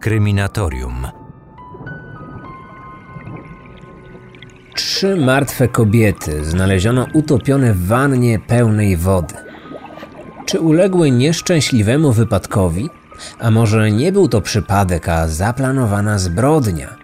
Kryminatorium. Trzy martwe kobiety znaleziono utopione w wannie pełnej wody. Czy uległy nieszczęśliwemu wypadkowi? A może nie był to przypadek, a zaplanowana zbrodnia?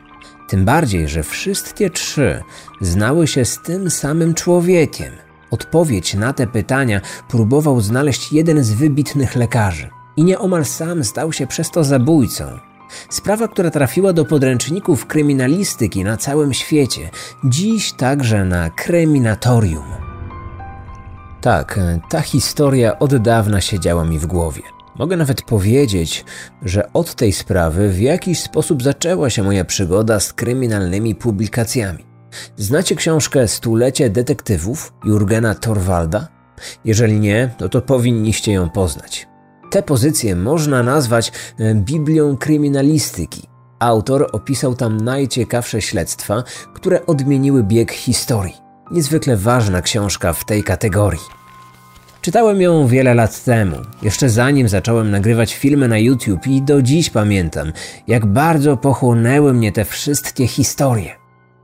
Tym bardziej, że wszystkie trzy znały się z tym samym człowiekiem. Odpowiedź na te pytania próbował znaleźć jeden z wybitnych lekarzy. I nieomal sam stał się przez to zabójcą. Sprawa, która trafiła do podręczników kryminalistyki na całym świecie, dziś także na kryminatorium. Tak, ta historia od dawna siedziała mi w głowie. Mogę nawet powiedzieć, że od tej sprawy w jakiś sposób zaczęła się moja przygoda z kryminalnymi publikacjami. Znacie książkę Stulecie detektywów Jurgena Torwalda? Jeżeli nie, no to powinniście ją poznać. Tę pozycję można nazwać e, Biblią kryminalistyki. Autor opisał tam najciekawsze śledztwa, które odmieniły bieg historii. Niezwykle ważna książka w tej kategorii. Czytałem ją wiele lat temu, jeszcze zanim zacząłem nagrywać filmy na YouTube i do dziś pamiętam, jak bardzo pochłonęły mnie te wszystkie historie.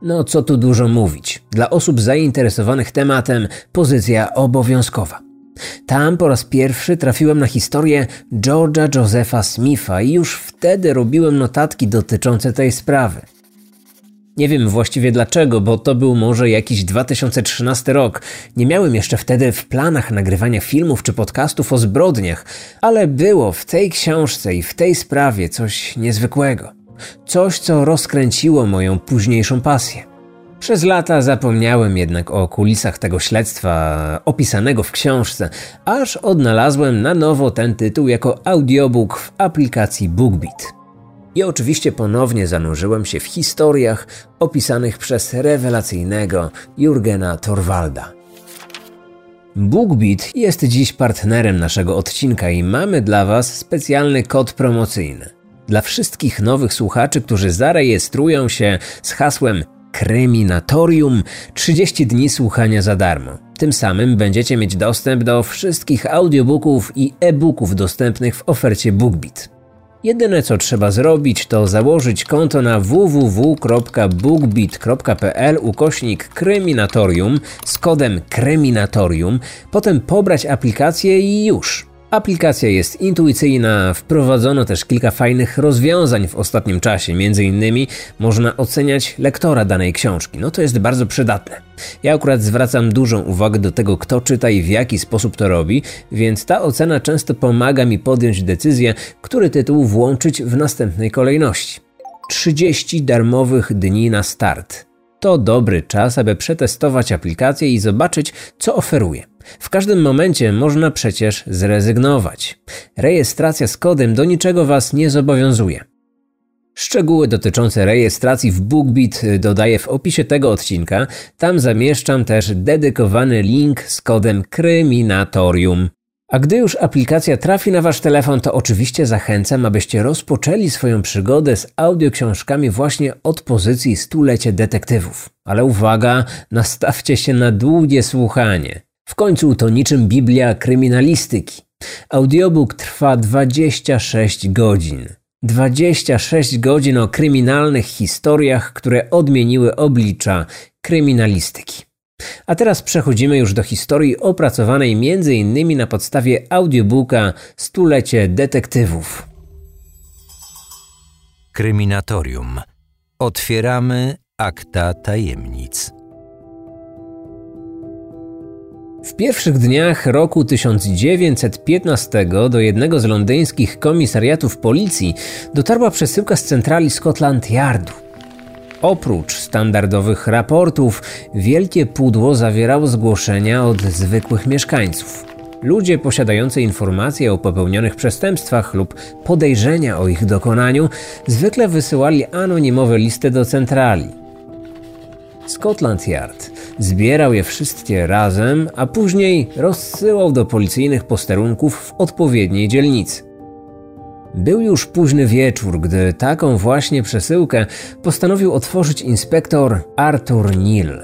No co tu dużo mówić, dla osób zainteresowanych tematem pozycja obowiązkowa. Tam po raz pierwszy trafiłem na historię George'a Josepha Smitha i już wtedy robiłem notatki dotyczące tej sprawy. Nie wiem właściwie dlaczego, bo to był może jakiś 2013 rok. Nie miałem jeszcze wtedy w planach nagrywania filmów czy podcastów o zbrodniach, ale było w tej książce i w tej sprawie coś niezwykłego. Coś, co rozkręciło moją późniejszą pasję. Przez lata zapomniałem jednak o kulisach tego śledztwa opisanego w książce, aż odnalazłem na nowo ten tytuł jako audiobook w aplikacji BookBeat. I oczywiście ponownie zanurzyłem się w historiach opisanych przez rewelacyjnego Jurgena Torwalda. BookBeat jest dziś partnerem naszego odcinka i mamy dla Was specjalny kod promocyjny. Dla wszystkich nowych słuchaczy, którzy zarejestrują się z hasłem Kryminatorium 30 dni słuchania za darmo. Tym samym będziecie mieć dostęp do wszystkich audiobooków i e-booków dostępnych w ofercie BookBeat. Jedyne co trzeba zrobić to założyć konto na www.bookbit.pl ukośnik kryminatorium z kodem kryminatorium, potem pobrać aplikację i już. Aplikacja jest intuicyjna, wprowadzono też kilka fajnych rozwiązań w ostatnim czasie. Między innymi można oceniać lektora danej książki. No to jest bardzo przydatne. Ja akurat zwracam dużą uwagę do tego, kto czyta i w jaki sposób to robi, więc ta ocena często pomaga mi podjąć decyzję, który tytuł włączyć w następnej kolejności. 30 darmowych dni na start. To dobry czas, aby przetestować aplikację i zobaczyć, co oferuje. W każdym momencie można przecież zrezygnować. Rejestracja z kodem do niczego Was nie zobowiązuje. Szczegóły dotyczące rejestracji w BookBeat dodaję w opisie tego odcinka. Tam zamieszczam też dedykowany link z kodem Kryminatorium. A gdy już aplikacja trafi na Wasz telefon, to oczywiście zachęcam, abyście rozpoczęli swoją przygodę z audioksiążkami właśnie od pozycji Stulecie Detektywów. Ale uwaga, nastawcie się na długie słuchanie. W końcu to niczym Biblia kryminalistyki. Audiobook trwa 26 godzin. 26 godzin o kryminalnych historiach, które odmieniły oblicza kryminalistyki. A teraz przechodzimy już do historii opracowanej m.in. na podstawie audiobooka Stulecie detektywów. Kryminatorium. Otwieramy akta tajemnic. W pierwszych dniach roku 1915 do jednego z londyńskich komisariatów policji dotarła przesyłka z centrali Scotland Yardu. Oprócz standardowych raportów, wielkie pudło zawierało zgłoszenia od zwykłych mieszkańców. Ludzie posiadający informacje o popełnionych przestępstwach lub podejrzenia o ich dokonaniu zwykle wysyłali anonimowe listy do centrali. Scotland Yard zbierał je wszystkie razem, a później rozsyłał do policyjnych posterunków w odpowiedniej dzielnicy. Był już późny wieczór, gdy taką właśnie przesyłkę postanowił otworzyć inspektor Arthur Neal.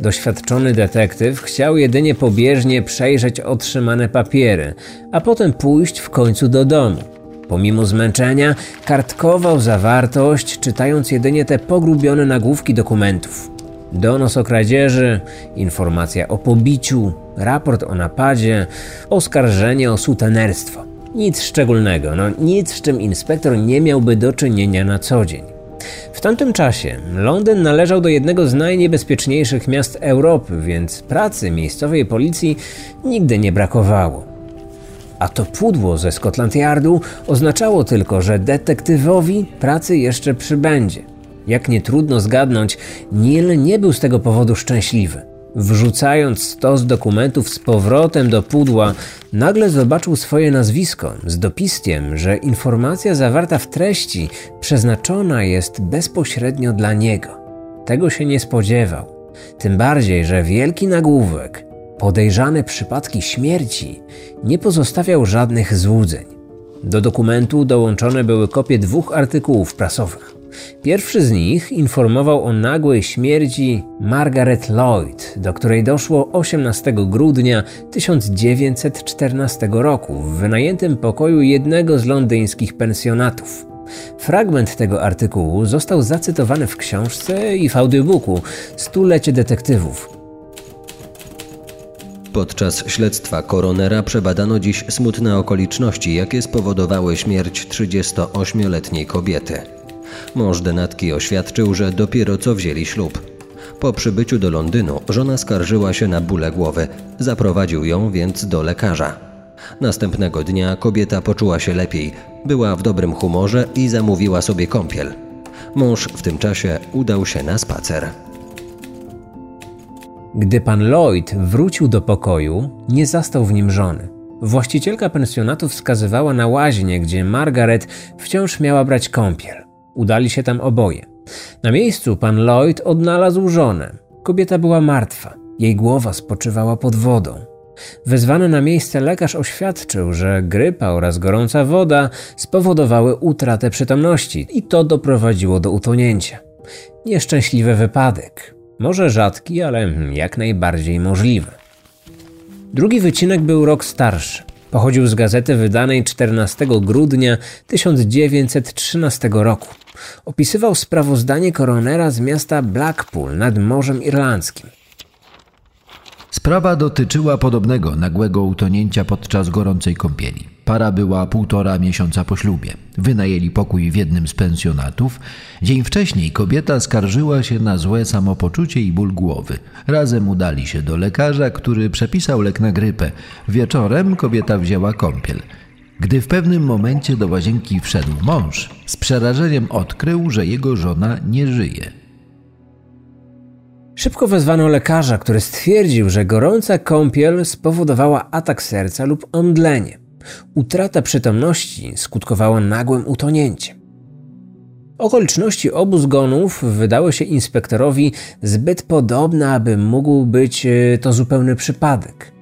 Doświadczony detektyw chciał jedynie pobieżnie przejrzeć otrzymane papiery, a potem pójść w końcu do domu. Pomimo zmęczenia, kartkował zawartość, czytając jedynie te pogrubione nagłówki dokumentów. Donos o kradzieży, informacja o pobiciu, raport o napadzie, oskarżenie o sutenerstwo. Nic szczególnego, no nic z czym inspektor nie miałby do czynienia na co dzień. W tamtym czasie Londyn należał do jednego z najniebezpieczniejszych miast Europy, więc pracy miejscowej policji nigdy nie brakowało. A to pudło ze Scotland Yardu oznaczało tylko, że detektywowi pracy jeszcze przybędzie. Jak nie trudno zgadnąć, Neil nie był z tego powodu szczęśliwy. Wrzucając stos dokumentów z powrotem do pudła, nagle zobaczył swoje nazwisko z dopiskiem, że informacja zawarta w treści przeznaczona jest bezpośrednio dla niego. Tego się nie spodziewał. Tym bardziej, że wielki nagłówek, podejrzane przypadki śmierci, nie pozostawiał żadnych złudzeń. Do dokumentu dołączone były kopie dwóch artykułów prasowych. Pierwszy z nich informował o nagłej śmierci Margaret Lloyd, do której doszło 18 grudnia 1914 roku w wynajętym pokoju jednego z londyńskich pensjonatów. Fragment tego artykułu został zacytowany w książce i w audiobooku Stulecie detektywów. Podczas śledztwa koronera przebadano dziś smutne okoliczności, jakie spowodowały śmierć 38-letniej kobiety. Mąż denatki oświadczył, że dopiero co wzięli ślub. Po przybyciu do Londynu żona skarżyła się na bóle głowy. Zaprowadził ją więc do lekarza. Następnego dnia kobieta poczuła się lepiej, była w dobrym humorze i zamówiła sobie kąpiel. Mąż w tym czasie udał się na spacer. Gdy pan Lloyd wrócił do pokoju, nie zastał w nim żony. Właścicielka pensjonatu wskazywała na łaźnię, gdzie Margaret wciąż miała brać kąpiel. Udali się tam oboje. Na miejscu pan Lloyd odnalazł żonę. Kobieta była martwa. Jej głowa spoczywała pod wodą. Wezwany na miejsce lekarz oświadczył, że grypa oraz gorąca woda spowodowały utratę przytomności i to doprowadziło do utonięcia. Nieszczęśliwy wypadek. Może rzadki, ale jak najbardziej możliwy. Drugi wycinek był rok starszy. Pochodził z gazety wydanej 14 grudnia 1913 roku. Opisywał sprawozdanie koronera z miasta Blackpool nad Morzem Irlandzkim. Sprawa dotyczyła podobnego nagłego utonięcia podczas gorącej kąpieli. Para była półtora miesiąca po ślubie. Wynajęli pokój w jednym z pensjonatów. Dzień wcześniej kobieta skarżyła się na złe samopoczucie i ból głowy. Razem udali się do lekarza, który przepisał lek na grypę. Wieczorem kobieta wzięła kąpiel. Gdy w pewnym momencie do łazienki wszedł mąż, z przerażeniem odkrył, że jego żona nie żyje. Szybko wezwano lekarza, który stwierdził, że gorąca kąpiel spowodowała atak serca lub omdlenie. Utrata przytomności skutkowała nagłym utonięciem. Okoliczności obu zgonów wydały się inspektorowi zbyt podobne, aby mógł być e, to zupełny przypadek.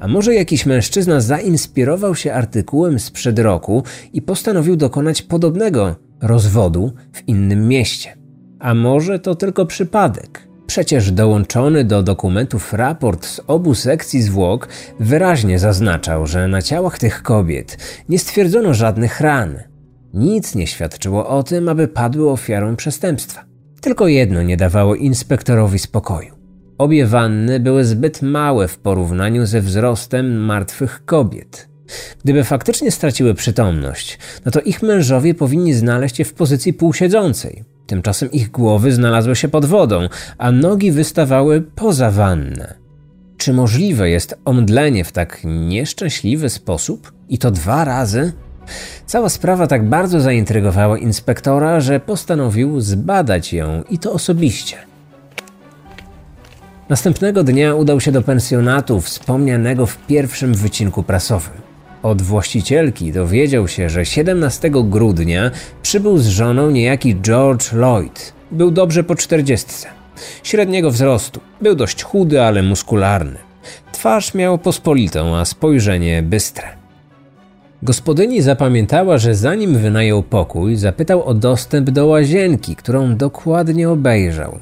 A może jakiś mężczyzna zainspirował się artykułem sprzed roku i postanowił dokonać podobnego rozwodu w innym mieście? A może to tylko przypadek? Przecież dołączony do dokumentów raport z obu sekcji zwłok wyraźnie zaznaczał, że na ciałach tych kobiet nie stwierdzono żadnych ran. Nic nie świadczyło o tym, aby padły ofiarą przestępstwa. Tylko jedno nie dawało inspektorowi spokoju. Obie wanny były zbyt małe w porównaniu ze wzrostem martwych kobiet. Gdyby faktycznie straciły przytomność, no to ich mężowie powinni znaleźć je w pozycji półsiedzącej. Tymczasem ich głowy znalazły się pod wodą, a nogi wystawały poza wannę. Czy możliwe jest omdlenie w tak nieszczęśliwy sposób? I to dwa razy? Cała sprawa tak bardzo zaintrygowała inspektora, że postanowił zbadać ją i to osobiście. Następnego dnia udał się do pensjonatu wspomnianego w pierwszym wycinku prasowym. Od właścicielki dowiedział się, że 17 grudnia przybył z żoną niejaki George Lloyd. Był dobrze po czterdziestce. Średniego wzrostu. Był dość chudy, ale muskularny. Twarz miał pospolitą, a spojrzenie bystre. Gospodyni zapamiętała, że zanim wynajął pokój, zapytał o dostęp do łazienki, którą dokładnie obejrzał.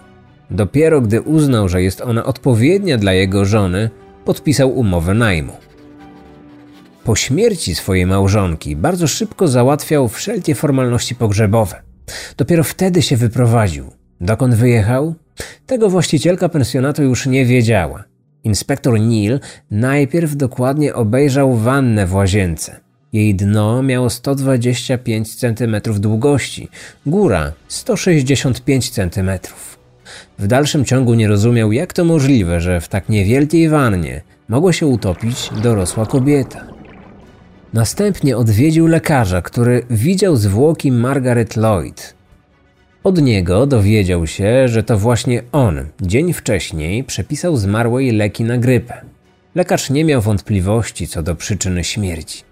Dopiero gdy uznał, że jest ona odpowiednia dla jego żony, podpisał umowę najmu. Po śmierci swojej małżonki bardzo szybko załatwiał wszelkie formalności pogrzebowe. Dopiero wtedy się wyprowadził. Dokąd wyjechał? Tego właścicielka pensjonatu już nie wiedziała. Inspektor Neil najpierw dokładnie obejrzał wannę w łazience. Jej dno miało 125 cm długości, góra 165 cm. W dalszym ciągu nie rozumiał, jak to możliwe, że w tak niewielkiej wannie mogła się utopić dorosła kobieta. Następnie odwiedził lekarza, który widział zwłoki Margaret Lloyd. Od niego dowiedział się, że to właśnie on dzień wcześniej przepisał zmarłej leki na grypę. Lekarz nie miał wątpliwości co do przyczyny śmierci.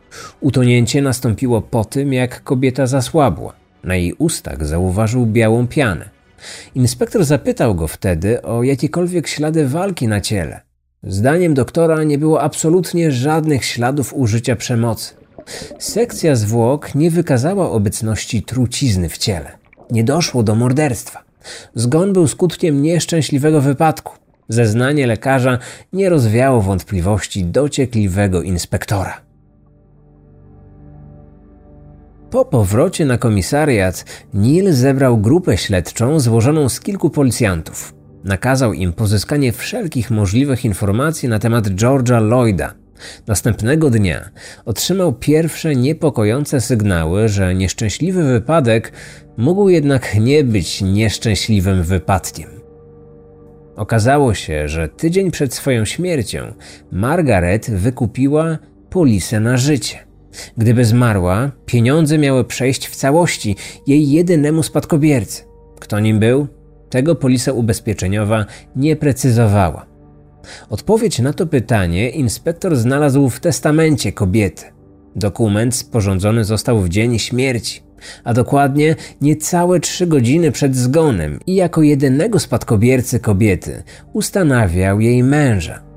Utonięcie nastąpiło po tym, jak kobieta zasłabła. Na jej ustach zauważył białą pianę. Inspektor zapytał go wtedy o jakiekolwiek ślady walki na ciele. Zdaniem doktora nie było absolutnie żadnych śladów użycia przemocy. Sekcja zwłok nie wykazała obecności trucizny w ciele. Nie doszło do morderstwa. Zgon był skutkiem nieszczęśliwego wypadku. Zeznanie lekarza nie rozwiało wątpliwości dociekliwego inspektora. Po powrocie na komisariat Neil zebrał grupę śledczą złożoną z kilku policjantów. Nakazał im pozyskanie wszelkich możliwych informacji na temat George'a Lloyda. Następnego dnia otrzymał pierwsze niepokojące sygnały, że nieszczęśliwy wypadek mógł jednak nie być nieszczęśliwym wypadkiem. Okazało się, że tydzień przed swoją śmiercią Margaret wykupiła polisę na życie. Gdyby zmarła, pieniądze miały przejść w całości jej jedynemu spadkobiercy. Kto nim był? Tego polisa ubezpieczeniowa nie precyzowała. Odpowiedź na to pytanie inspektor znalazł w testamencie kobiety. Dokument sporządzony został w dzień śmierci, a dokładnie niecałe trzy godziny przed zgonem i jako jedynego spadkobiercy kobiety ustanawiał jej męża.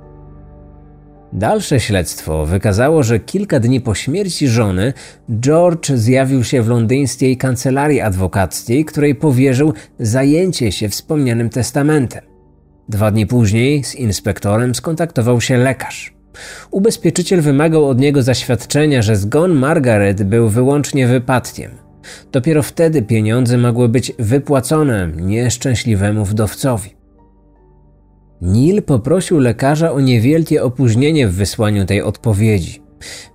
Dalsze śledztwo wykazało, że kilka dni po śmierci żony George zjawił się w londyńskiej kancelarii adwokackiej, której powierzył zajęcie się wspomnianym testamentem. Dwa dni później z inspektorem skontaktował się lekarz. Ubezpieczyciel wymagał od niego zaświadczenia, że zgon Margaret był wyłącznie wypadkiem. Dopiero wtedy pieniądze mogły być wypłacone nieszczęśliwemu wdowcowi. Neil poprosił lekarza o niewielkie opóźnienie w wysłaniu tej odpowiedzi.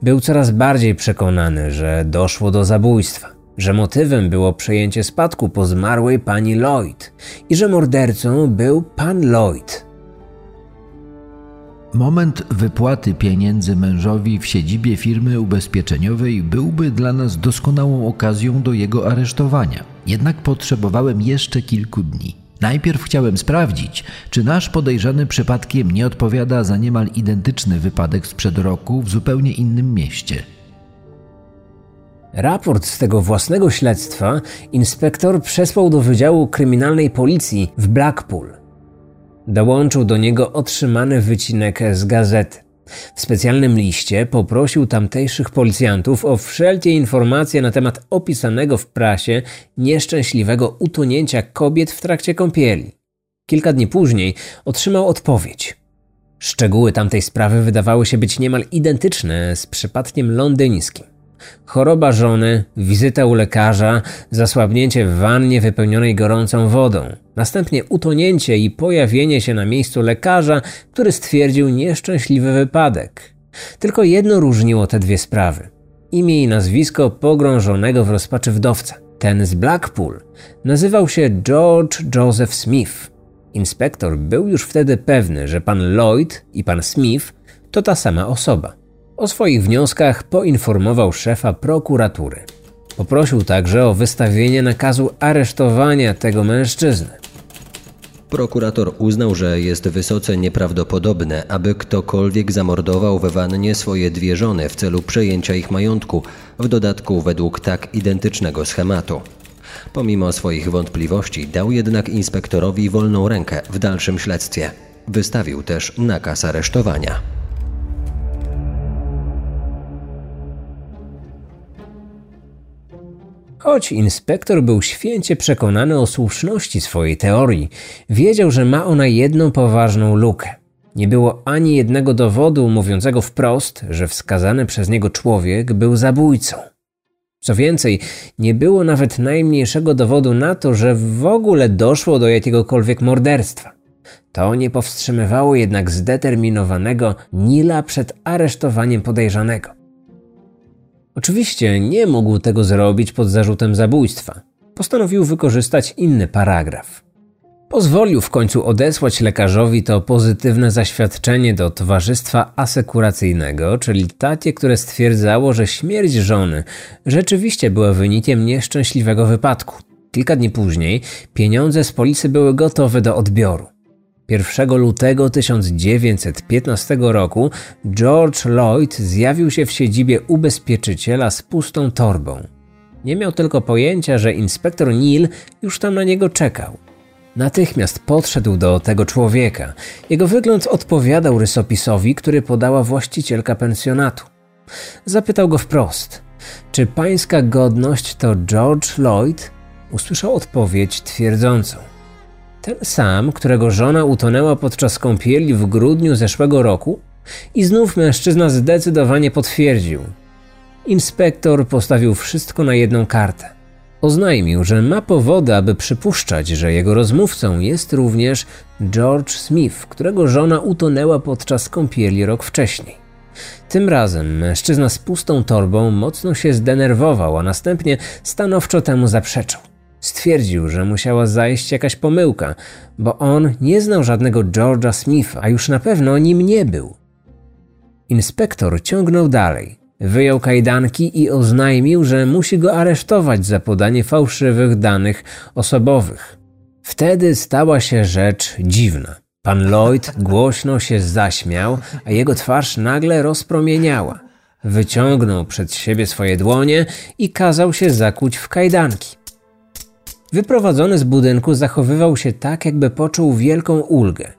Był coraz bardziej przekonany, że doszło do zabójstwa, że motywem było przejęcie spadku po zmarłej pani Lloyd i że mordercą był pan Lloyd. Moment wypłaty pieniędzy mężowi w siedzibie firmy ubezpieczeniowej byłby dla nas doskonałą okazją do jego aresztowania. Jednak potrzebowałem jeszcze kilku dni. Najpierw chciałem sprawdzić, czy nasz podejrzany przypadkiem nie odpowiada za niemal identyczny wypadek sprzed roku w zupełnie innym mieście. Raport z tego własnego śledztwa inspektor przesłał do Wydziału Kryminalnej Policji w Blackpool. Dołączył do niego otrzymany wycinek z gazety. W specjalnym liście poprosił tamtejszych policjantów o wszelkie informacje na temat opisanego w prasie nieszczęśliwego utonięcia kobiet w trakcie kąpieli. Kilka dni później otrzymał odpowiedź. Szczegóły tamtej sprawy wydawały się być niemal identyczne z przypadkiem londyńskim. Choroba żony, wizyta u lekarza, zasłabnięcie w wannie wypełnionej gorącą wodą, następnie utonięcie i pojawienie się na miejscu lekarza, który stwierdził nieszczęśliwy wypadek. Tylko jedno różniło te dwie sprawy. Imię i nazwisko pogrążonego w rozpaczy wdowca. Ten z Blackpool nazywał się George Joseph Smith. Inspektor był już wtedy pewny, że pan Lloyd i pan Smith to ta sama osoba. O swoich wnioskach poinformował szefa prokuratury. Poprosił także o wystawienie nakazu aresztowania tego mężczyzny. Prokurator uznał, że jest wysoce nieprawdopodobne, aby ktokolwiek zamordował we wannie swoje dwie żony w celu przejęcia ich majątku, w dodatku według tak identycznego schematu. Pomimo swoich wątpliwości dał jednak inspektorowi wolną rękę w dalszym śledztwie. Wystawił też nakaz aresztowania. Choć inspektor był święcie przekonany o słuszności swojej teorii, wiedział, że ma ona jedną poważną lukę. Nie było ani jednego dowodu mówiącego wprost, że wskazany przez niego człowiek był zabójcą. Co więcej, nie było nawet najmniejszego dowodu na to, że w ogóle doszło do jakiegokolwiek morderstwa. To nie powstrzymywało jednak zdeterminowanego Nila przed aresztowaniem podejrzanego. Oczywiście nie mógł tego zrobić pod zarzutem zabójstwa. Postanowił wykorzystać inny paragraf. Pozwolił w końcu odesłać lekarzowi to pozytywne zaświadczenie do towarzystwa asekuracyjnego, czyli takie, które stwierdzało, że śmierć żony rzeczywiście była wynikiem nieszczęśliwego wypadku. Kilka dni później pieniądze z polisy były gotowe do odbioru. 1 lutego 1915 roku George Lloyd zjawił się w siedzibie ubezpieczyciela z pustą torbą. Nie miał tylko pojęcia, że inspektor Neil już tam na niego czekał. Natychmiast podszedł do tego człowieka. Jego wygląd odpowiadał rysopisowi, który podała właścicielka pensjonatu. Zapytał go wprost: Czy pańska godność to George Lloyd? Usłyszał odpowiedź twierdzącą: ten sam, którego żona utonęła podczas kąpieli w grudniu zeszłego roku? I znów mężczyzna zdecydowanie potwierdził. Inspektor postawił wszystko na jedną kartę. Oznajmił, że ma powody, aby przypuszczać, że jego rozmówcą jest również George Smith, którego żona utonęła podczas kąpieli rok wcześniej. Tym razem mężczyzna z pustą torbą mocno się zdenerwował, a następnie stanowczo temu zaprzeczył. Stwierdził, że musiała zajść jakaś pomyłka, bo on nie znał żadnego George'a Smitha, a już na pewno nim nie był. Inspektor ciągnął dalej. Wyjął kajdanki i oznajmił, że musi go aresztować za podanie fałszywych danych osobowych. Wtedy stała się rzecz dziwna. Pan Lloyd głośno się zaśmiał, a jego twarz nagle rozpromieniała. Wyciągnął przed siebie swoje dłonie i kazał się zakuć w kajdanki. Wyprowadzony z budynku zachowywał się tak, jakby poczuł wielką ulgę.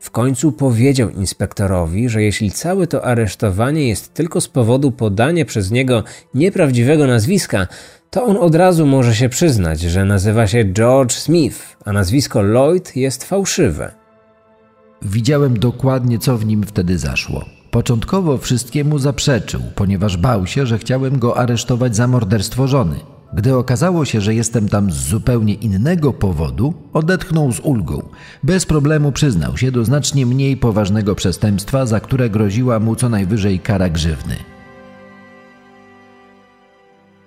W końcu powiedział inspektorowi, że jeśli całe to aresztowanie jest tylko z powodu podania przez niego nieprawdziwego nazwiska, to on od razu może się przyznać, że nazywa się George Smith, a nazwisko Lloyd jest fałszywe. Widziałem dokładnie, co w nim wtedy zaszło. Początkowo wszystkiemu zaprzeczył, ponieważ bał się, że chciałem go aresztować za morderstwo żony. Gdy okazało się, że jestem tam z zupełnie innego powodu, odetchnął z ulgą. Bez problemu przyznał się do znacznie mniej poważnego przestępstwa, za które groziła mu co najwyżej kara grzywny.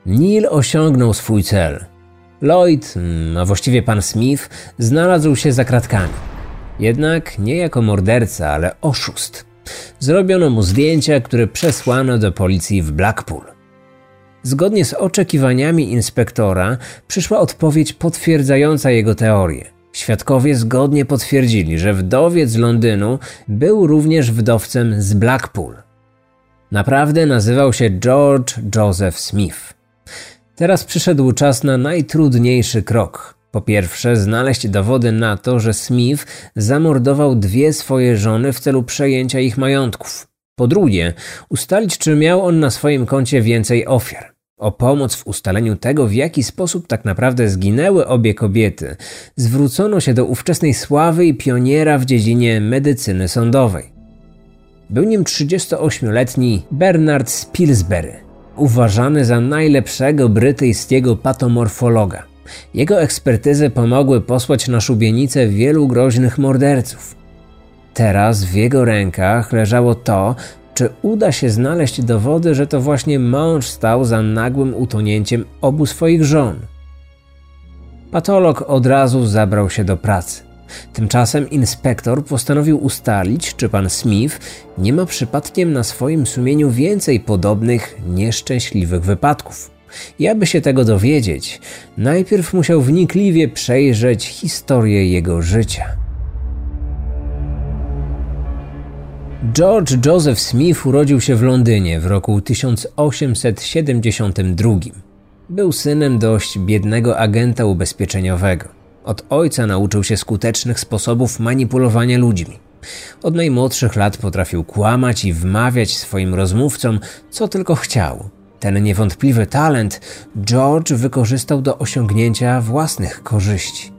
Neil osiągnął swój cel. Lloyd, mm, a właściwie pan Smith, znalazł się za kratkami. Jednak nie jako morderca, ale oszust. Zrobiono mu zdjęcia, które przesłano do policji w Blackpool. Zgodnie z oczekiwaniami inspektora przyszła odpowiedź potwierdzająca jego teorię. Świadkowie zgodnie potwierdzili, że wdowiec z Londynu był również wdowcem z Blackpool. Naprawdę nazywał się George Joseph Smith. Teraz przyszedł czas na najtrudniejszy krok. Po pierwsze, znaleźć dowody na to, że Smith zamordował dwie swoje żony w celu przejęcia ich majątków. Po drugie, ustalić, czy miał on na swoim koncie więcej ofiar. O pomoc w ustaleniu tego, w jaki sposób tak naprawdę zginęły obie kobiety, zwrócono się do ówczesnej sławy i pioniera w dziedzinie medycyny sądowej. Był nim 38-letni Bernard Spilsbury, uważany za najlepszego brytyjskiego patomorfologa. Jego ekspertyzy pomogły posłać na szubienicę wielu groźnych morderców. Teraz w jego rękach leżało to, czy uda się znaleźć dowody, że to właśnie mąż stał za nagłym utonięciem obu swoich żon? Patolog od razu zabrał się do pracy. Tymczasem inspektor postanowił ustalić, czy pan Smith nie ma przypadkiem na swoim sumieniu więcej podobnych nieszczęśliwych wypadków. I aby się tego dowiedzieć, najpierw musiał wnikliwie przejrzeć historię jego życia. George Joseph Smith urodził się w Londynie w roku 1872. Był synem dość biednego agenta ubezpieczeniowego. Od ojca nauczył się skutecznych sposobów manipulowania ludźmi. Od najmłodszych lat potrafił kłamać i wmawiać swoim rozmówcom, co tylko chciał. Ten niewątpliwy talent George wykorzystał do osiągnięcia własnych korzyści.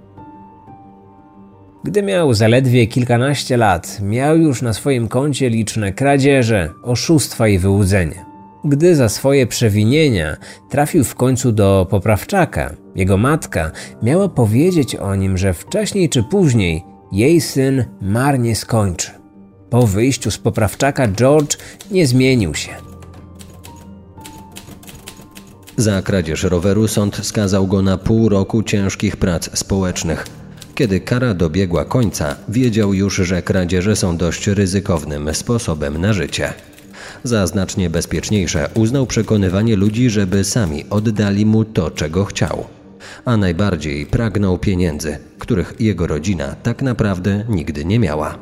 Gdy miał zaledwie kilkanaście lat, miał już na swoim koncie liczne kradzieże, oszustwa i wyłudzenie. Gdy za swoje przewinienia trafił w końcu do poprawczaka, jego matka miała powiedzieć o nim, że wcześniej czy później jej syn marnie skończy. Po wyjściu z poprawczaka George nie zmienił się. Za kradzież roweru sąd skazał go na pół roku ciężkich prac społecznych. Kiedy kara dobiegła końca, wiedział już, że kradzieże są dość ryzykownym sposobem na życie. Za znacznie bezpieczniejsze uznał przekonywanie ludzi, żeby sami oddali mu to, czego chciał. A najbardziej pragnął pieniędzy, których jego rodzina tak naprawdę nigdy nie miała.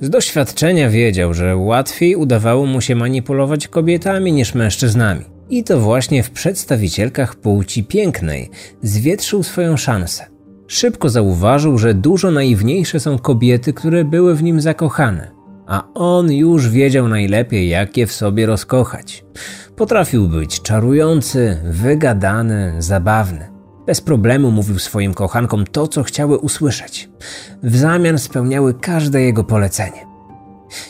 Z doświadczenia wiedział, że łatwiej udawało mu się manipulować kobietami niż mężczyznami. I to właśnie w przedstawicielkach płci pięknej zwietrzył swoją szansę. Szybko zauważył, że dużo naiwniejsze są kobiety, które były w nim zakochane, a on już wiedział najlepiej, jak je w sobie rozkochać. Potrafił być czarujący, wygadany, zabawny. Bez problemu mówił swoim kochankom to, co chciały usłyszeć. W zamian spełniały każde jego polecenie.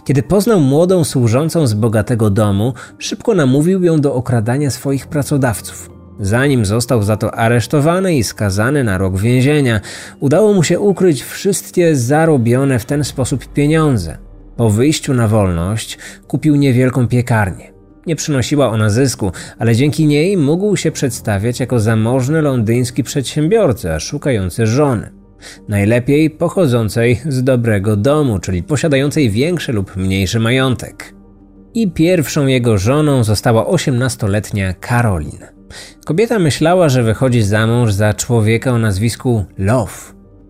Kiedy poznał młodą służącą z bogatego domu, szybko namówił ją do okradania swoich pracodawców. Zanim został za to aresztowany i skazany na rok więzienia, udało mu się ukryć wszystkie zarobione w ten sposób pieniądze. Po wyjściu na wolność kupił niewielką piekarnię. Nie przynosiła ona zysku, ale dzięki niej mógł się przedstawiać jako zamożny londyński przedsiębiorca szukający żony. Najlepiej pochodzącej z dobrego domu, czyli posiadającej większy lub mniejszy majątek. I pierwszą jego żoną została 18-letnia Karolin. Kobieta myślała, że wychodzi za mąż za człowieka o nazwisku Love.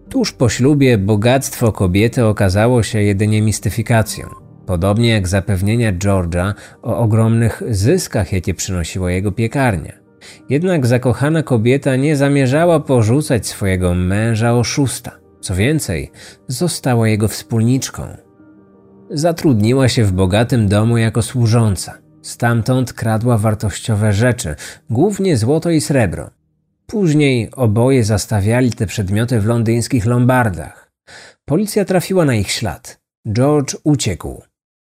Tuż po ślubie bogactwo kobiety okazało się jedynie mistyfikacją. Podobnie jak zapewnienia George'a o ogromnych zyskach, jakie przynosiła jego piekarnia. Jednak zakochana kobieta nie zamierzała porzucać swojego męża oszusta. Co więcej, została jego wspólniczką. Zatrudniła się w bogatym domu jako służąca. Stamtąd kradła wartościowe rzeczy, głównie złoto i srebro. Później oboje zastawiali te przedmioty w londyńskich lombardach. Policja trafiła na ich ślad. George uciekł.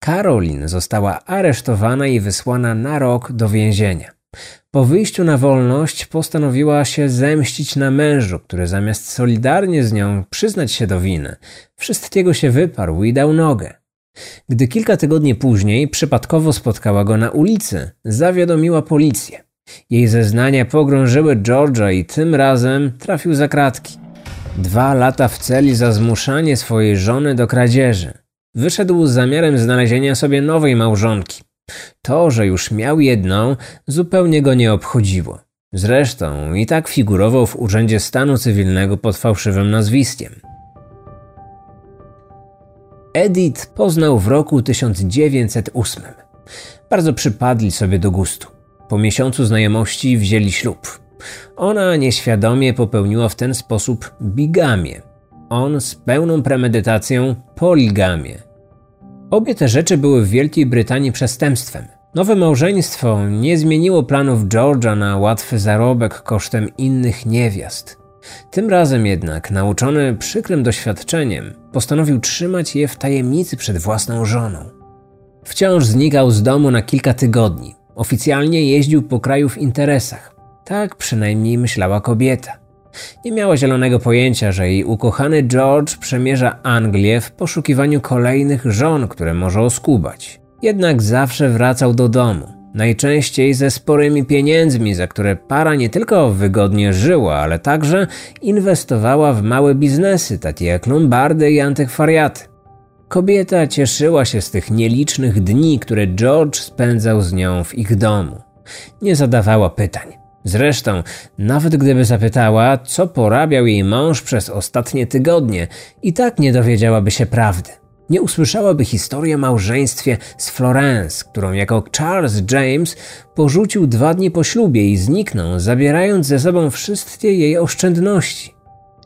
Karolin została aresztowana i wysłana na rok do więzienia. Po wyjściu na wolność postanowiła się zemścić na mężu, który zamiast solidarnie z nią przyznać się do winy, wszystkiego się wyparł i dał nogę. Gdy kilka tygodni później przypadkowo spotkała go na ulicy, zawiadomiła policję. Jej zeznania pogrążyły George'a i tym razem trafił za kratki. Dwa lata w celi za zmuszanie swojej żony do kradzieży. Wyszedł z zamiarem znalezienia sobie nowej małżonki. To, że już miał jedną, zupełnie go nie obchodziło. Zresztą i tak figurował w Urzędzie Stanu Cywilnego pod fałszywym nazwiskiem. Edith poznał w roku 1908. Bardzo przypadli sobie do gustu. Po miesiącu znajomości wzięli ślub. Ona nieświadomie popełniła w ten sposób bigamię. On z pełną premedytacją poligamię. Obie te rzeczy były w Wielkiej Brytanii przestępstwem. Nowe małżeństwo nie zmieniło planów George'a na łatwy zarobek kosztem innych niewiast. Tym razem jednak, nauczony przykrym doświadczeniem, postanowił trzymać je w tajemnicy przed własną żoną. Wciąż znikał z domu na kilka tygodni. Oficjalnie jeździł po kraju w interesach. Tak przynajmniej myślała kobieta. Nie miała zielonego pojęcia, że jej ukochany George przemierza Anglię w poszukiwaniu kolejnych żon, które może oskubać. Jednak zawsze wracał do domu. Najczęściej ze sporymi pieniędzmi, za które para nie tylko wygodnie żyła, ale także inwestowała w małe biznesy, takie jak lombardy i antykwariaty. Kobieta cieszyła się z tych nielicznych dni, które George spędzał z nią w ich domu. Nie zadawała pytań. Zresztą, nawet gdyby zapytała, co porabiał jej mąż przez ostatnie tygodnie, i tak nie dowiedziałaby się prawdy. Nie usłyszałaby historii o małżeństwie z Florence, którą jako Charles James porzucił dwa dni po ślubie i zniknął, zabierając ze sobą wszystkie jej oszczędności.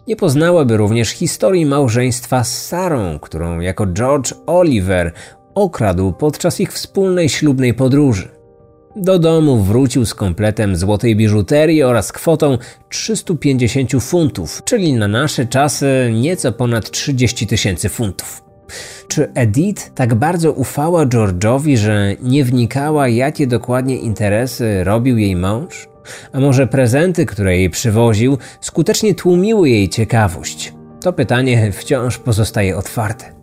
Nie poznałaby również historii małżeństwa z Sarą, którą jako George Oliver okradł podczas ich wspólnej ślubnej podróży. Do domu wrócił z kompletem złotej biżuterii oraz kwotą 350 funtów, czyli na nasze czasy nieco ponad 30 tysięcy funtów. Czy Edith tak bardzo ufała George'owi, że nie wnikała, jakie dokładnie interesy robił jej mąż? A może prezenty, które jej przywoził, skutecznie tłumiły jej ciekawość? To pytanie wciąż pozostaje otwarte.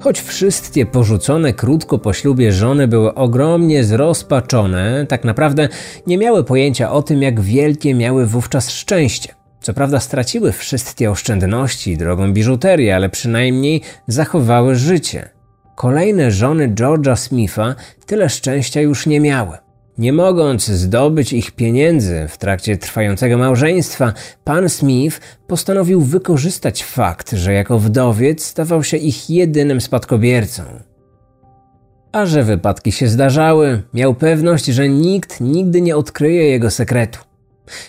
Choć wszystkie porzucone krótko po ślubie żony były ogromnie zrozpaczone, tak naprawdę nie miały pojęcia o tym, jak wielkie miały wówczas szczęście. Co prawda straciły wszystkie oszczędności drogą biżuterii, ale przynajmniej zachowały życie. Kolejne żony George'a Smitha tyle szczęścia już nie miały. Nie mogąc zdobyć ich pieniędzy w trakcie trwającego małżeństwa, pan Smith postanowił wykorzystać fakt, że jako wdowiec stawał się ich jedynym spadkobiercą. A że wypadki się zdarzały, miał pewność, że nikt nigdy nie odkryje jego sekretu.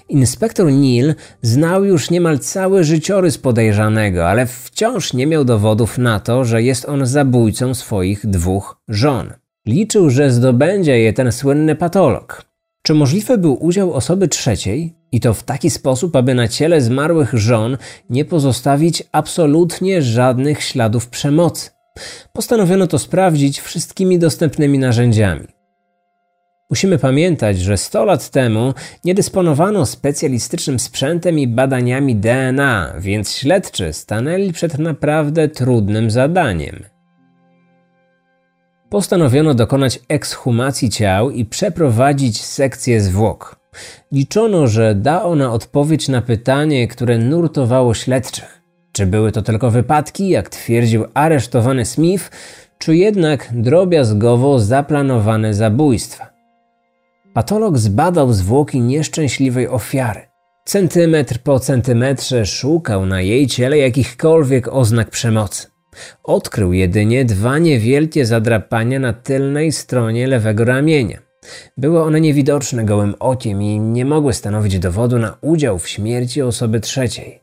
Inspektor Neil znał już niemal cały życiorys podejrzanego, ale wciąż nie miał dowodów na to, że jest on zabójcą swoich dwóch żon. Liczył, że zdobędzie je ten słynny patolog. Czy możliwy był udział osoby trzeciej? I to w taki sposób, aby na ciele zmarłych żon nie pozostawić absolutnie żadnych śladów przemocy. Postanowiono to sprawdzić wszystkimi dostępnymi narzędziami. Musimy pamiętać, że 100 lat temu nie dysponowano specjalistycznym sprzętem i badaniami DNA, więc śledczy stanęli przed naprawdę trudnym zadaniem. Postanowiono dokonać ekshumacji ciał i przeprowadzić sekcję zwłok. Liczono, że da ona odpowiedź na pytanie, które nurtowało śledczych. Czy były to tylko wypadki, jak twierdził aresztowany Smith, czy jednak drobiazgowo zaplanowane zabójstwa? Patolog zbadał zwłoki nieszczęśliwej ofiary. Centymetr po centymetrze szukał na jej ciele jakichkolwiek oznak przemocy. Odkrył jedynie dwa niewielkie zadrapania na tylnej stronie lewego ramienia. Były one niewidoczne gołym okiem i nie mogły stanowić dowodu na udział w śmierci osoby trzeciej.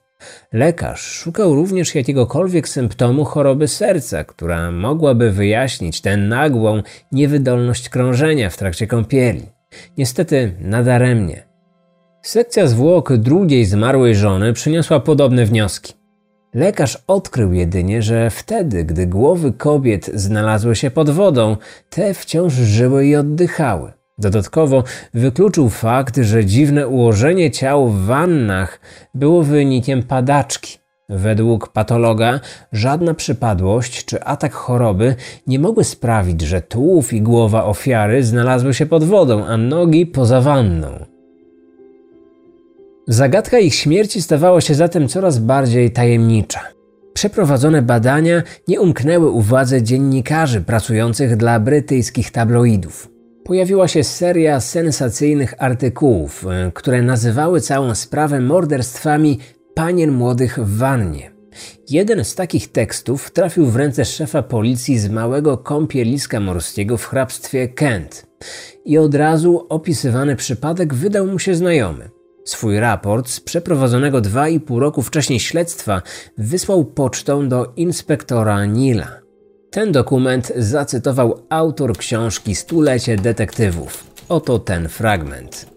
Lekarz szukał również jakiegokolwiek symptomu choroby serca, która mogłaby wyjaśnić tę nagłą niewydolność krążenia w trakcie kąpieli. Niestety nadaremnie. Sekcja zwłok drugiej zmarłej żony przyniosła podobne wnioski. Lekarz odkrył jedynie, że wtedy, gdy głowy kobiet znalazły się pod wodą, te wciąż żyły i oddychały. Dodatkowo wykluczył fakt, że dziwne ułożenie ciał w wannach było wynikiem padaczki. Według patologa żadna przypadłość czy atak choroby nie mogły sprawić, że tułów i głowa ofiary znalazły się pod wodą, a nogi poza wanną. Zagadka ich śmierci stawała się zatem coraz bardziej tajemnicza. Przeprowadzone badania nie umknęły uwadze dziennikarzy pracujących dla brytyjskich tabloidów. Pojawiła się seria sensacyjnych artykułów, e, które nazywały całą sprawę morderstwami panien młodych w wannie. Jeden z takich tekstów trafił w ręce szefa policji z małego kąpieliska morskiego w hrabstwie Kent i od razu opisywany przypadek wydał mu się znajomy. Swój raport z przeprowadzonego 2,5 roku wcześniej śledztwa wysłał pocztą do inspektora Nila. Ten dokument zacytował autor książki Stulecie detektywów. Oto ten fragment.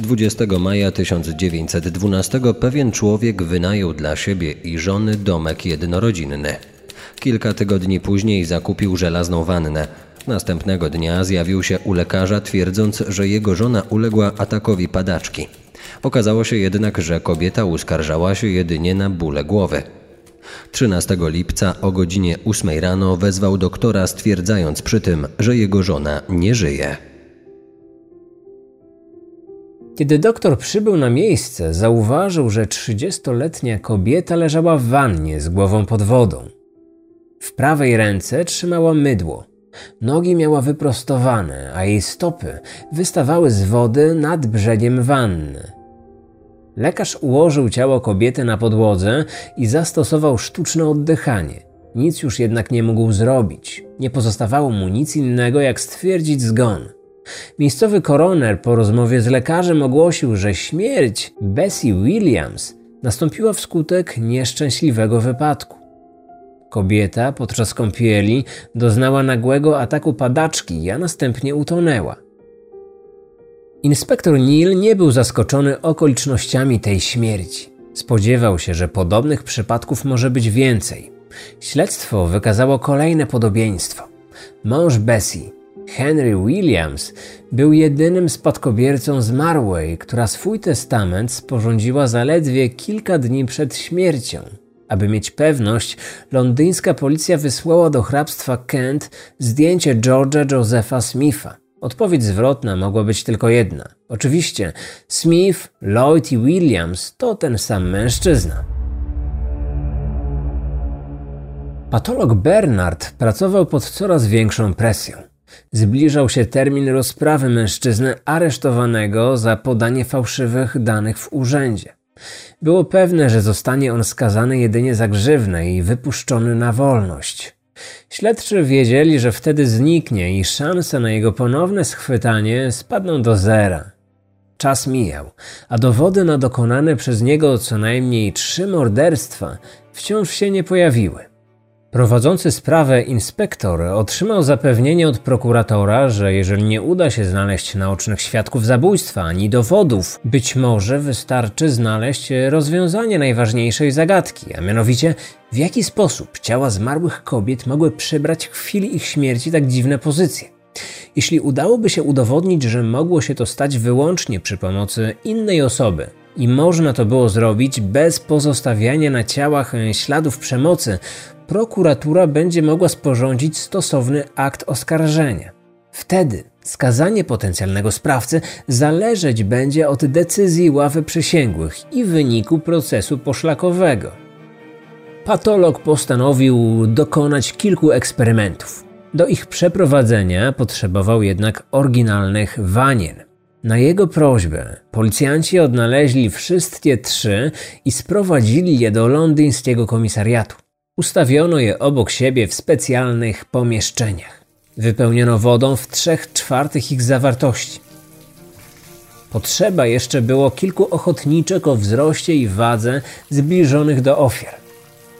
20 maja 1912 pewien człowiek wynajął dla siebie i żony domek jednorodzinny. Kilka tygodni później zakupił żelazną wannę. Następnego dnia zjawił się u lekarza, twierdząc, że jego żona uległa atakowi padaczki. Okazało się jednak, że kobieta uskarżała się jedynie na bóle głowy. 13 lipca o godzinie 8 rano wezwał doktora, stwierdzając przy tym, że jego żona nie żyje. Kiedy doktor przybył na miejsce, zauważył, że 30-letnia kobieta leżała w wannie z głową pod wodą. W prawej ręce trzymała mydło. Nogi miała wyprostowane, a jej stopy wystawały z wody nad brzegiem wanny. Lekarz ułożył ciało kobiety na podłodze i zastosował sztuczne oddychanie. Nic już jednak nie mógł zrobić. Nie pozostawało mu nic innego, jak stwierdzić zgon. Miejscowy koroner po rozmowie z lekarzem ogłosił, że śmierć Bessie Williams nastąpiła wskutek nieszczęśliwego wypadku. Kobieta podczas kąpieli doznała nagłego ataku padaczki, a następnie utonęła. Inspektor Neil nie był zaskoczony okolicznościami tej śmierci. Spodziewał się, że podobnych przypadków może być więcej. Śledztwo wykazało kolejne podobieństwo. Mąż Bessie, Henry Williams, był jedynym spadkobiercą zmarłej, która swój testament sporządziła zaledwie kilka dni przed śmiercią. Aby mieć pewność, londyńska policja wysłała do hrabstwa Kent zdjęcie George'a Josepha Smitha. Odpowiedź zwrotna mogła być tylko jedna. Oczywiście, Smith, Lloyd i Williams to ten sam mężczyzna. Patolog Bernard pracował pod coraz większą presją. Zbliżał się termin rozprawy mężczyzny aresztowanego za podanie fałszywych danych w urzędzie. Było pewne, że zostanie on skazany jedynie za grzywnę i wypuszczony na wolność. Śledczy wiedzieli, że wtedy zniknie i szanse na jego ponowne schwytanie spadną do zera. Czas mijał, a dowody na dokonane przez niego co najmniej trzy morderstwa wciąż się nie pojawiły. Prowadzący sprawę inspektor otrzymał zapewnienie od prokuratora, że jeżeli nie uda się znaleźć naocznych świadków zabójstwa ani dowodów, być może wystarczy znaleźć rozwiązanie najważniejszej zagadki, a mianowicie w jaki sposób ciała zmarłych kobiet mogły przybrać w chwili ich śmierci tak dziwne pozycje. Jeśli udałoby się udowodnić, że mogło się to stać wyłącznie przy pomocy innej osoby, i można to było zrobić bez pozostawiania na ciałach śladów przemocy, prokuratura będzie mogła sporządzić stosowny akt oskarżenia. Wtedy skazanie potencjalnego sprawcy zależeć będzie od decyzji ławy przysięgłych i wyniku procesu poszlakowego. Patolog postanowił dokonać kilku eksperymentów. Do ich przeprowadzenia potrzebował jednak oryginalnych wanien. Na jego prośbę policjanci odnaleźli wszystkie trzy i sprowadzili je do londyńskiego komisariatu. Ustawiono je obok siebie w specjalnych pomieszczeniach. Wypełniono wodą w trzech czwartych ich zawartości. Potrzeba jeszcze było kilku ochotniczek o wzroście i wadze zbliżonych do ofiar.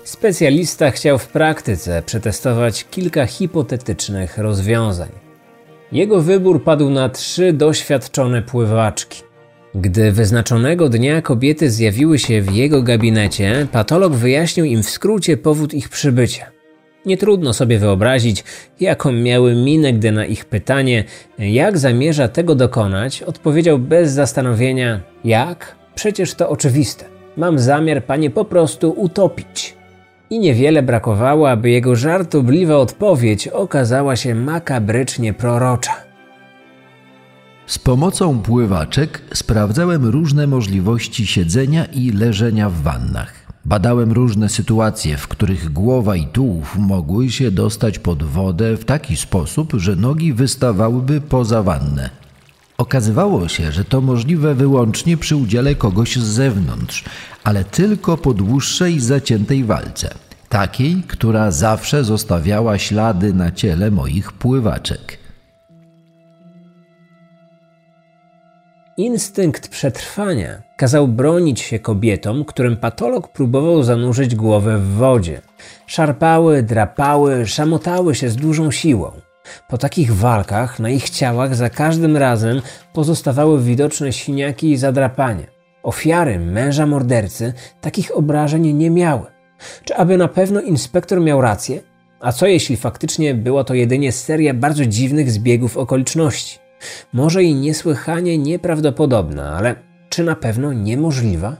Specjalista chciał w praktyce przetestować kilka hipotetycznych rozwiązań. Jego wybór padł na trzy doświadczone pływaczki. Gdy wyznaczonego dnia kobiety zjawiły się w jego gabinecie, patolog wyjaśnił im w skrócie powód ich przybycia. Nie trudno sobie wyobrazić, jaką miały minę, gdy na ich pytanie, jak zamierza tego dokonać, odpowiedział bez zastanowienia: Jak? Przecież to oczywiste. Mam zamiar panie po prostu utopić. I niewiele brakowało, aby jego żartobliwa odpowiedź okazała się makabrycznie prorocza. Z pomocą pływaczek sprawdzałem różne możliwości siedzenia i leżenia w wannach. Badałem różne sytuacje, w których głowa i tułów mogły się dostać pod wodę w taki sposób, że nogi wystawałyby poza wannę. Okazywało się, że to możliwe wyłącznie przy udziale kogoś z zewnątrz, ale tylko po dłuższej zaciętej walce. Takiej, która zawsze zostawiała ślady na ciele moich pływaczek. Instynkt przetrwania kazał bronić się kobietom, którym patolog próbował zanurzyć głowę w wodzie. Szarpały, drapały, szamotały się z dużą siłą. Po takich walkach na ich ciałach za każdym razem pozostawały widoczne siniaki i zadrapania. Ofiary męża mordercy takich obrażeń nie miały. Czy aby na pewno inspektor miał rację? A co jeśli faktycznie była to jedynie seria bardzo dziwnych zbiegów okoliczności? Może i niesłychanie nieprawdopodobna, ale czy na pewno niemożliwa?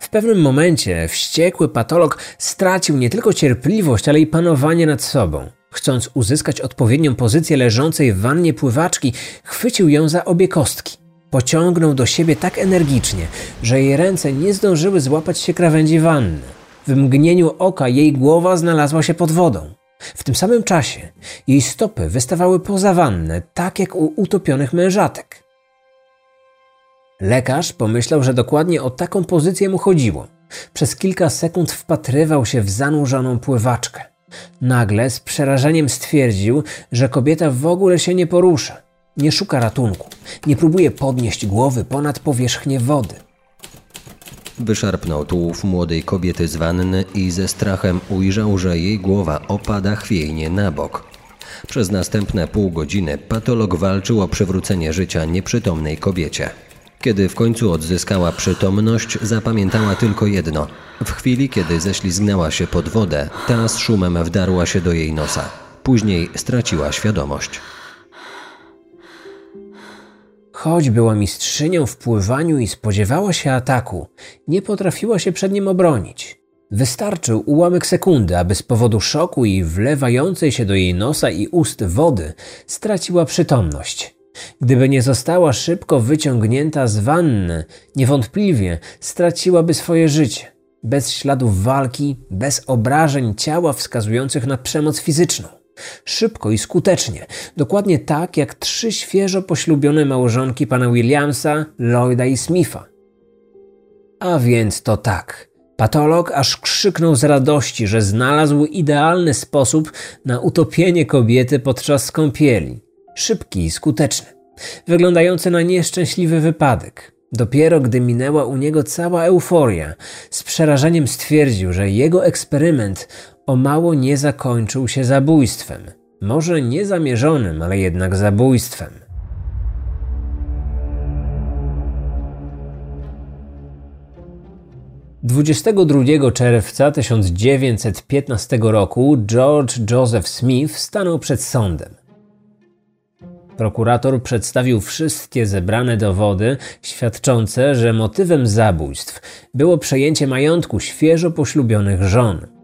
W pewnym momencie wściekły patolog stracił nie tylko cierpliwość, ale i panowanie nad sobą. Chcąc uzyskać odpowiednią pozycję leżącej w wannie pływaczki, chwycił ją za obie kostki. Pociągnął do siebie tak energicznie, że jej ręce nie zdążyły złapać się krawędzi wanny. W mgnieniu oka jej głowa znalazła się pod wodą. W tym samym czasie jej stopy wystawały poza wannę, tak jak u utopionych mężatek. Lekarz pomyślał, że dokładnie o taką pozycję mu chodziło. Przez kilka sekund wpatrywał się w zanurzoną pływaczkę. Nagle z przerażeniem stwierdził, że kobieta w ogóle się nie porusza, nie szuka ratunku, nie próbuje podnieść głowy ponad powierzchnię wody. Wyszarpnął tułów młodej kobiety z wanny i ze strachem ujrzał, że jej głowa opada chwiejnie na bok. Przez następne pół godziny patolog walczył o przywrócenie życia nieprzytomnej kobiecie. Kiedy w końcu odzyskała przytomność, zapamiętała tylko jedno. W chwili, kiedy ześlizgnęła się pod wodę, ta z szumem wdarła się do jej nosa. Później straciła świadomość. Choć była mistrzynią w pływaniu i spodziewała się ataku, nie potrafiła się przed nim obronić. Wystarczył ułamek sekundy, aby z powodu szoku i wlewającej się do jej nosa i ust wody straciła przytomność. Gdyby nie została szybko wyciągnięta z wanny, niewątpliwie straciłaby swoje życie. Bez śladów walki, bez obrażeń ciała wskazujących na przemoc fizyczną. Szybko i skutecznie, dokładnie tak jak trzy świeżo poślubione małżonki pana Williamsa, Lloyda i Smitha. A więc to tak. Patolog aż krzyknął z radości, że znalazł idealny sposób na utopienie kobiety podczas kąpieli. Szybki i skuteczny, wyglądający na nieszczęśliwy wypadek. Dopiero gdy minęła u niego cała euforia, z przerażeniem stwierdził, że jego eksperyment o mało nie zakończył się zabójstwem. Może niezamierzonym, ale jednak zabójstwem. Dwudziestego 22 czerwca 1915 roku George Joseph Smith stanął przed sądem. Prokurator przedstawił wszystkie zebrane dowody świadczące, że motywem zabójstw było przejęcie majątku świeżo poślubionych żon.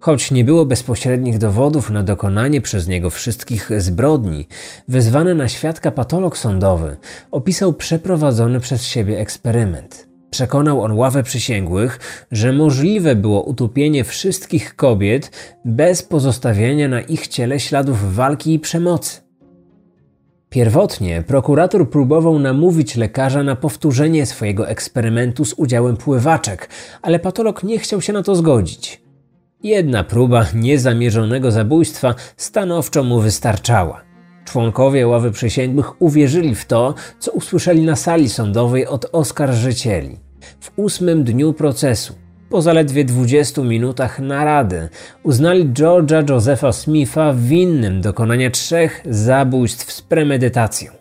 Choć nie było bezpośrednich dowodów na dokonanie przez niego wszystkich zbrodni, wezwany na świadka patolog sądowy opisał przeprowadzony przez siebie eksperyment. Przekonał on ławę przysięgłych, że możliwe było utopienie wszystkich kobiet bez pozostawienia na ich ciele śladów walki i przemocy. Pierwotnie prokurator próbował namówić lekarza na powtórzenie swojego eksperymentu z udziałem pływaczek, ale patolog nie chciał się na to zgodzić. Jedna próba niezamierzonego zabójstwa stanowczo mu wystarczała. Członkowie ławy przysięgłych uwierzyli w to, co usłyszeli na sali sądowej od oskarżycieli. W ósmym dniu procesu po zaledwie 20 minutach narady uznali George'a Josepha Smitha winnym dokonania trzech zabójstw z premedytacją.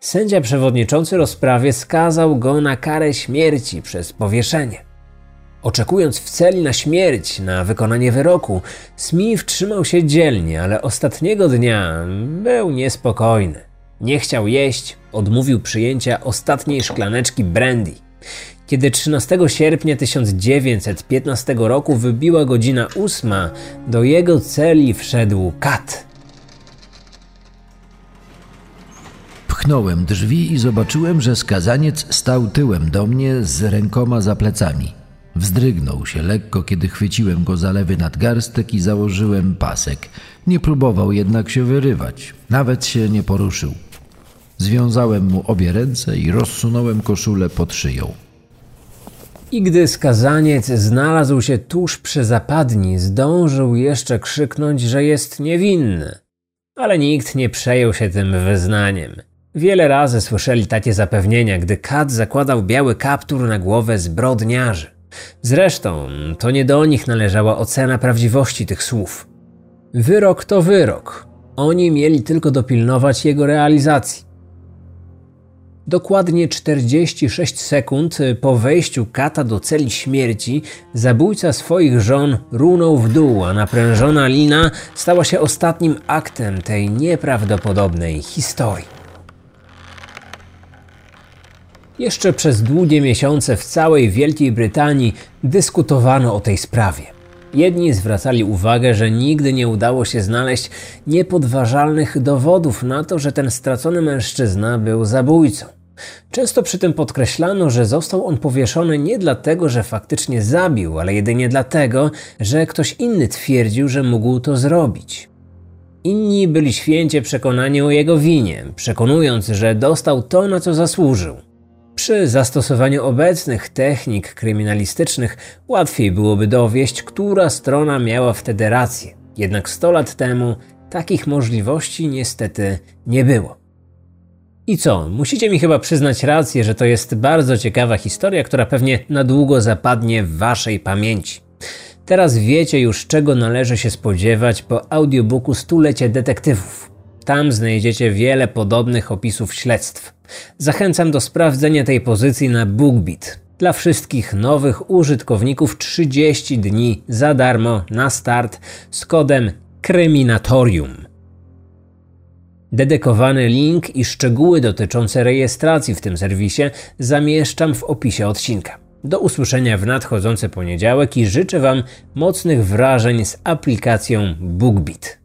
Sędzia przewodniczący rozprawie skazał go na karę śmierci przez powieszenie. Oczekując w celi na śmierć, na wykonanie wyroku, Smith trzymał się dzielnie, ale ostatniego dnia był niespokojny. Nie chciał jeść, odmówił przyjęcia ostatniej szklaneczki brandy. Kiedy 13 sierpnia 1915 roku wybiła godzina ósma, do jego celi wszedł kat. Pchnąłem drzwi i zobaczyłem, że skazaniec stał tyłem do mnie z rękoma za plecami. Wzdrygnął się lekko, kiedy chwyciłem go za lewy nadgarstek i założyłem pasek. Nie próbował jednak się wyrywać, nawet się nie poruszył. Związałem mu obie ręce i rozsunąłem koszulę pod szyją. I gdy skazaniec znalazł się tuż przy zapadni, zdążył jeszcze krzyknąć, że jest niewinny. Ale nikt nie przejął się tym wyznaniem. Wiele razy słyszeli takie zapewnienia, gdy Kat zakładał biały kaptur na głowę zbrodniarzy. Zresztą to nie do nich należała ocena prawdziwości tych słów. Wyrok to wyrok. Oni mieli tylko dopilnować jego realizacji. Dokładnie 46 sekund po wejściu kata do celi śmierci, zabójca swoich żon runął w dół, a naprężona lina stała się ostatnim aktem tej nieprawdopodobnej historii. Jeszcze przez długie miesiące w całej Wielkiej Brytanii dyskutowano o tej sprawie. Jedni zwracali uwagę, że nigdy nie udało się znaleźć niepodważalnych dowodów na to, że ten stracony mężczyzna był zabójcą. Często przy tym podkreślano, że został on powieszony nie dlatego, że faktycznie zabił, ale jedynie dlatego, że ktoś inny twierdził, że mógł to zrobić. Inni byli święcie przekonani o jego winie, przekonując, że dostał to, na co zasłużył. Przy zastosowaniu obecnych technik kryminalistycznych łatwiej byłoby dowieść, która strona miała wtedy rację. Jednak 100 lat temu takich możliwości niestety nie było. I co? Musicie mi chyba przyznać rację, że to jest bardzo ciekawa historia, która pewnie na długo zapadnie w waszej pamięci. Teraz wiecie już, czego należy się spodziewać po audiobooku Stulecie Detektywów. Tam znajdziecie wiele podobnych opisów śledztw. Zachęcam do sprawdzenia tej pozycji na BookBeat. Dla wszystkich nowych użytkowników 30 dni za darmo na start z kodem Kryminatorium. Dedykowany link i szczegóły dotyczące rejestracji w tym serwisie zamieszczam w opisie odcinka. Do usłyszenia w nadchodzący poniedziałek i życzę Wam mocnych wrażeń z aplikacją BookBeat.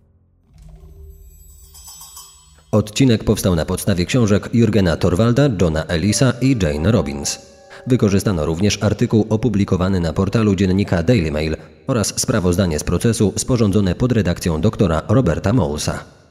Odcinek powstał na podstawie książek Jurgena Torwalda, Johna Ellisa i Jane Robbins. Wykorzystano również artykuł opublikowany na portalu dziennika Daily Mail oraz sprawozdanie z procesu sporządzone pod redakcją doktora Roberta Moulsa.